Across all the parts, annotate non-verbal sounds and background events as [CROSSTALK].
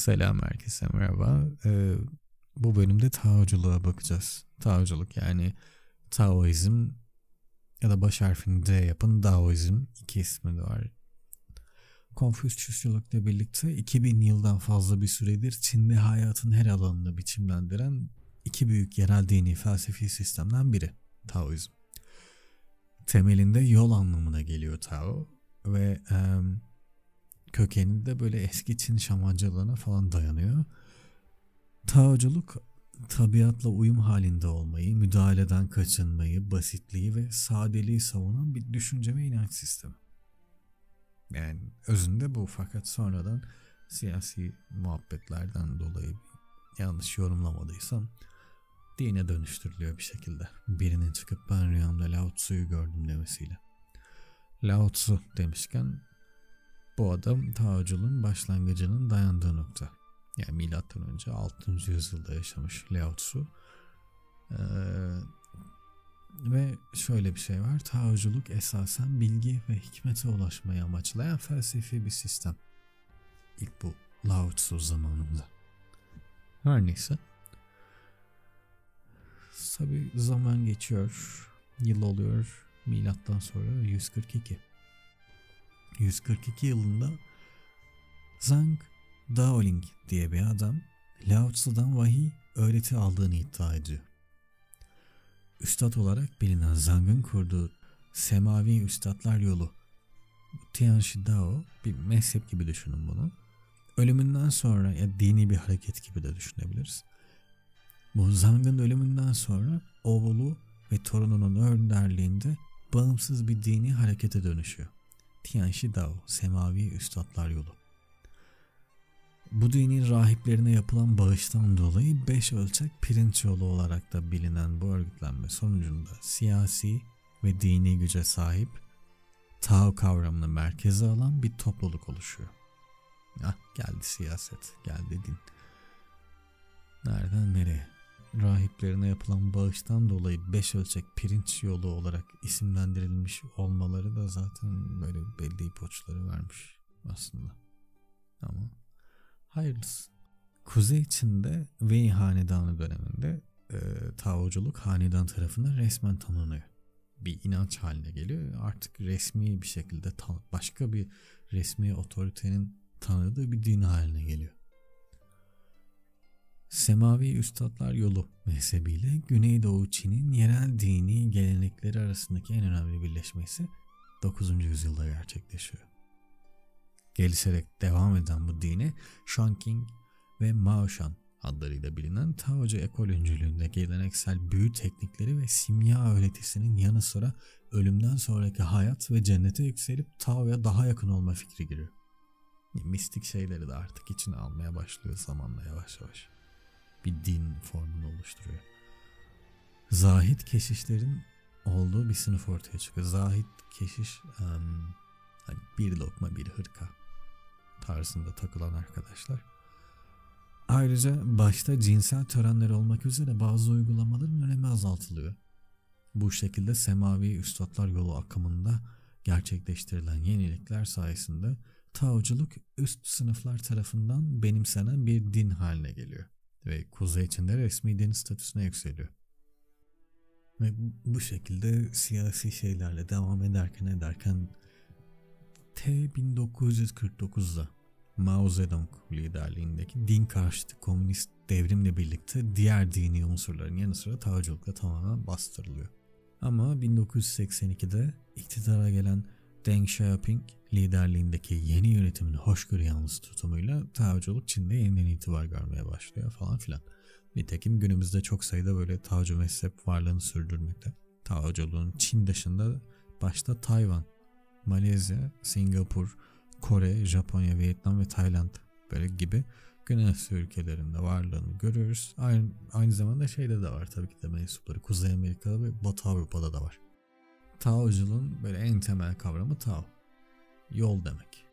Selam herkese merhaba. Ee, bu bölümde Taoculuğa bakacağız. Taoculuk yani Taoizm ya da baş harfini D yapın Daoizm iki ismi de var. Konfüçyüsçülükle birlikte 2000 yıldan fazla bir süredir Çin'de hayatın her alanını biçimlendiren iki büyük yerel dini felsefi sistemden biri Taoizm. Temelinde yol anlamına geliyor Tao ve e, kökeni de böyle eski Çin şamancılığına falan dayanıyor. Taoculuk tabiatla uyum halinde olmayı, müdahaleden kaçınmayı, basitliği ve sadeliği savunan bir düşünce ve inanç sistemi. Yani özünde bu fakat sonradan siyasi muhabbetlerden dolayı yanlış yorumlamadıysam dine dönüştürülüyor bir şekilde. Birinin çıkıp ben rüyamda Lao Tzu'yu gördüm demesiyle. Lao Tzu demişken bu adam Taoculun başlangıcının dayandığı nokta. Yani milattan önce 6. yüzyılda yaşamış Lao Tzu. Ee, ve şöyle bir şey var. Taoculuk esasen bilgi ve hikmete ulaşmayı amaçlayan felsefi bir sistem. İlk bu Lao Tzu zamanında. Her neyse. Tabi zaman geçiyor. Yıl oluyor. Milattan sonra 142. 142 yılında Zhang Daoling diye bir adam Lao Tzu'dan vahiy öğreti aldığını iddia ediyor. Üstad olarak bilinen Zhang'ın kurduğu Semavi Üstadlar Yolu Tianshi Dao bir mezhep gibi düşünün bunu. Ölümünden sonra ya dini bir hareket gibi de düşünebiliriz. Bu Zhang'ın ölümünden sonra oğlu ve torununun önderliğinde bağımsız bir dini harekete dönüşüyor. Tianshi Dao, Semavi Üstadlar Yolu. Bu dinin rahiplerine yapılan bağıştan dolayı beş ölçek pirinç yolu olarak da bilinen bu örgütlenme sonucunda siyasi ve dini güce sahip Tao kavramını merkeze alan bir topluluk oluşuyor. Ah geldi siyaset, geldi din. Nereden nereye? Rahiplerine yapılan bağıştan dolayı beş ölçek pirinç yolu olarak isimlendirilmiş olmaları da zaten böyle belli ipuçları vermiş aslında. Ama hayırlısı. Kuzey Çin'de Wei Hanedanı döneminde e, Taoculuk hanedan tarafından resmen tanınıyor. Bir inanç haline geliyor. Artık resmi bir şekilde başka bir resmi otoritenin tanıdığı bir din haline geliyor. Semavi Üstadlar Yolu mezhebiyle Güneydoğu Çin'in yerel dini gelenekleri arasındaki en önemli birleşmesi 9. yüzyılda gerçekleşiyor. Gelişerek devam eden bu dine Shanking ve Maoshan adlarıyla bilinen Taocu ekol öncülüğünde geleneksel büyü teknikleri ve simya öğretisinin yanı sıra ölümden sonraki hayat ve cennete yükselip Tao'ya daha yakın olma fikri giriyor. Mistik şeyleri de artık içine almaya başlıyor zamanla yavaş yavaş bir din formunu oluşturuyor. Zahit keşişlerin olduğu bir sınıf ortaya çıkıyor. Zahit keşiş um, hani bir lokma bir hırka tarzında takılan arkadaşlar. Ayrıca başta cinsel törenler olmak üzere bazı uygulamaların önemi azaltılıyor. Bu şekilde semavi üstadlar yolu akımında gerçekleştirilen yenilikler sayesinde Taoculuk üst sınıflar tarafından benimsenen bir din haline geliyor ve Kuzey içinde resmi deniz statüsüne yükseliyor. Ve bu şekilde siyasi şeylerle devam ederken ederken T 1949'da Mao Zedong liderliğindeki din karşıtı komünist devrimle birlikte diğer dini unsurların yanı sıra Taoculukla tamamen bastırılıyor. Ama 1982'de iktidara gelen Deng Xiaoping liderliğindeki yeni yönetimin hoşgörü yanlısı tutumuyla Taoculuk Çin'de yeniden itibar görmeye başlıyor falan filan. Nitekim günümüzde çok sayıda böyle Taocu mezhep varlığını sürdürmekte. Taoculuğun Çin dışında başta Tayvan, Malezya, Singapur, Kore, Japonya, Vietnam ve Tayland böyle gibi Güney Asya ülkelerinde varlığını görüyoruz. Aynı, aynı zamanda şeyde de var tabii ki de mensupları. Kuzey Amerika'da ve Batı Avrupa'da da var. Taoculuğun böyle en temel kavramı Tao. Yol demek.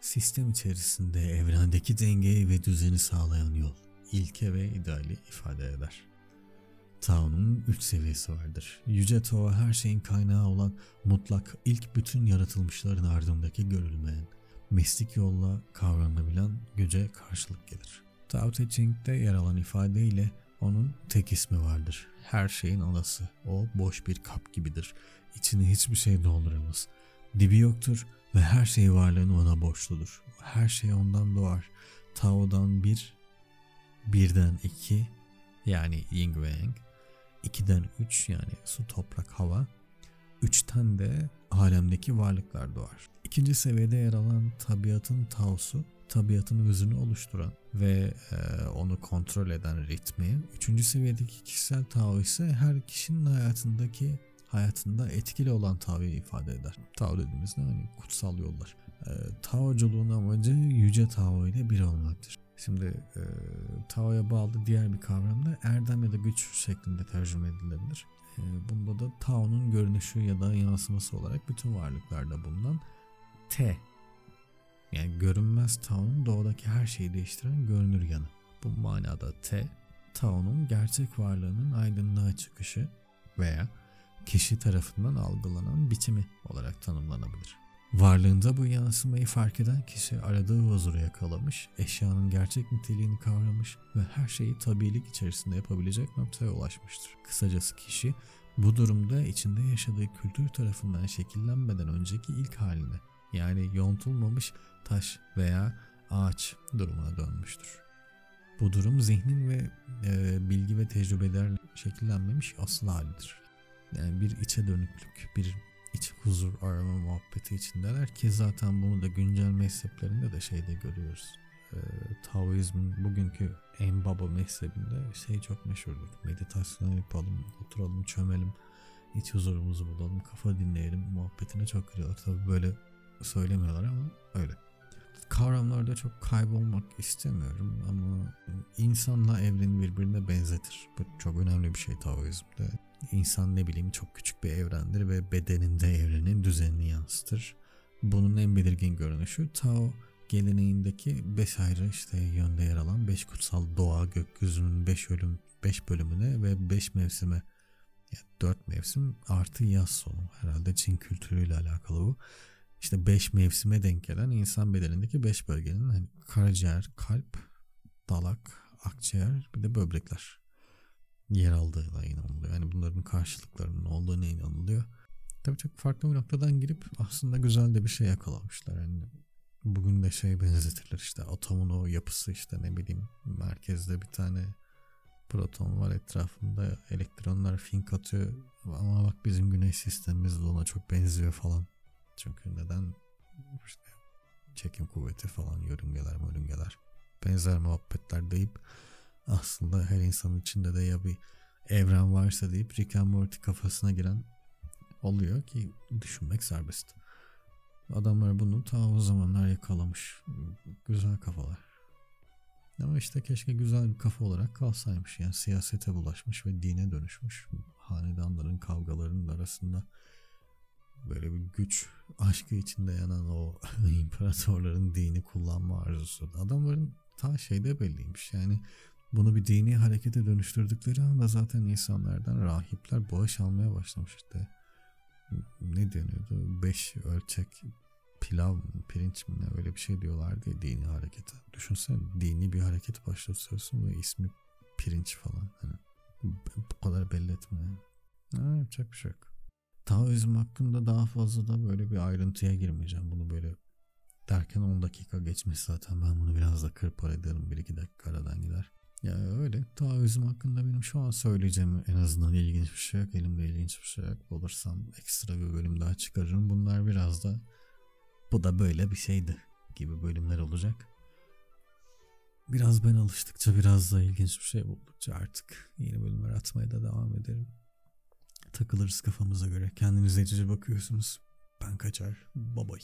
Sistem içerisinde evrendeki dengeyi ve düzeni sağlayan yol, ilke ve ideali ifade eder. Tao'nun üç seviyesi vardır. Yüce Tao her şeyin kaynağı olan mutlak ilk bütün yaratılmışların ardındaki görülmeyen, mistik yolla kavranabilen güce karşılık gelir. Tao Te Ching'de yer alan ifadeyle onun tek ismi vardır. Her şeyin anası. O boş bir kap gibidir. İçine hiçbir şey dolduramaz. Dibi yoktur ve her şey varlığını ona borçludur. Her şey ondan doğar. Tao'dan bir, birden iki yani yin ve yang, ikiden üç yani su, toprak, hava, üçten de alemdeki varlıklar doğar. İkinci seviyede yer alan tabiatın taosu, tabiatın özünü oluşturan ve e, onu kontrol eden ritmi. Üçüncü seviyedeki kişisel tao ise her kişinin hayatındaki hayatında etkili olan Tao'yu ifade eder. Tao dediğimizde hani kutsal yollar. E, Taoculuğun amacı yüce Tao ile bir olmaktır. Şimdi e, Tao'ya bağlı diğer bir kavram da erdem ya da güç şeklinde tercüme edilebilir. E, bunda da Tao'nun görünüşü ya da yansıması olarak bütün varlıklarda bulunan T. Yani görünmez Tao'nun doğadaki her şeyi değiştiren görünür yanı. Bu manada T, Tao'nun gerçek varlığının aydınlığa çıkışı veya kişi tarafından algılanan biçimi olarak tanımlanabilir. Varlığında bu yansımayı fark eden kişi aradığı huzuru yakalamış, eşyanın gerçek niteliğini kavramış ve her şeyi tabiilik içerisinde yapabilecek noktaya ulaşmıştır. Kısacası kişi bu durumda içinde yaşadığı kültür tarafından şekillenmeden önceki ilk haline yani yontulmamış taş veya ağaç durumuna dönmüştür. Bu durum zihnin ve e, bilgi ve tecrübelerle şekillenmemiş asıl halidir. Yani bir içe dönüklük, bir iç huzur arama muhabbeti içindeler ki zaten bunu da güncel mezheplerinde de şeyde görüyoruz. E, Taoizmin bugünkü en baba mezhebinde şey çok meşhurdur. Meditasyon yapalım, oturalım, çömelim, iç huzurumuzu bulalım, kafa dinleyelim muhabbetine çok giriyorlar. Tabi böyle söylemiyorlar ama öyle. Kavramlarda çok kaybolmak istemiyorum ama insanla evreni birbirine benzetir. Bu çok önemli bir şey Taoizm'de. İnsan ne bileyim çok küçük bir evrendir ve bedeninde evrenin düzenini yansıtır. Bunun en belirgin görünüşü Tao geleneğindeki beş ayrı işte yönde yer alan beş kutsal doğa gökyüzünün beş bölüm beş bölümüne ve beş mevsime yani dört mevsim artı yaz sonu herhalde Çin kültürüyle alakalı bu. İşte beş mevsime denk gelen insan bedenindeki beş bölgenin hani karaciğer, kalp, dalak, akciğer bir de böbrekler yer aldığına inanılıyor. Yani bunların karşılıklarının olduğuna inanılıyor. Tabii çok farklı bir noktadan girip aslında güzel de bir şey yakalamışlar. Yani bugün de şey benzetilir işte atomun o yapısı işte ne bileyim merkezde bir tane proton var etrafında elektronlar fink atıyor ama bak bizim güneş sistemimiz de ona çok benziyor falan. Çünkü neden işte çekim kuvveti falan yörüngeler yörüngeler benzer muhabbetler deyip aslında her insanın içinde de ya bir evren varsa deyip Rick and Morty kafasına giren oluyor ki düşünmek serbest. Adamlar bunu ta o zamanlar yakalamış. Güzel kafalar. Ama işte keşke güzel bir kafa olarak kalsaymış. Yani siyasete bulaşmış ve dine dönüşmüş. Hanedanların kavgalarının arasında böyle bir güç aşkı içinde yanan o [LAUGHS] imparatorların dini kullanma arzusu. Adamların ta şeyde belliymiş. Yani bunu bir dini harekete dönüştürdükleri anda zaten insanlardan rahipler bağış almaya başlamış işte. Ne deniyordu? Beş ölçek pilav mı, pirinç mi ne öyle bir şey diyorlar diye dini harekete. Düşünsene dini bir hareket başlatıyorsun ve ismi pirinç falan. Hani bu kadar belli etme. Ha, yapacak bir şey yok. Taoizm hakkında daha fazla da böyle bir ayrıntıya girmeyeceğim. Bunu böyle derken 10 dakika geçmiş zaten. Ben bunu biraz da kırpar ederim. 1-2 dakika aradan gider. Ya öyle. Taoizm hakkında benim şu an söyleyeceğim en azından ilginç bir şey yok. Elimde ilginç bir şey yok. Bulursam ekstra bir bölüm daha çıkarırım. Bunlar biraz da bu da böyle bir şeydi gibi bölümler olacak. Biraz ben alıştıkça biraz da ilginç bir şey buldukça artık yeni bölümler atmaya da devam ederim. Takılırız kafamıza göre. Kendinize cici bakıyorsunuz. Ben kaçar. Babay.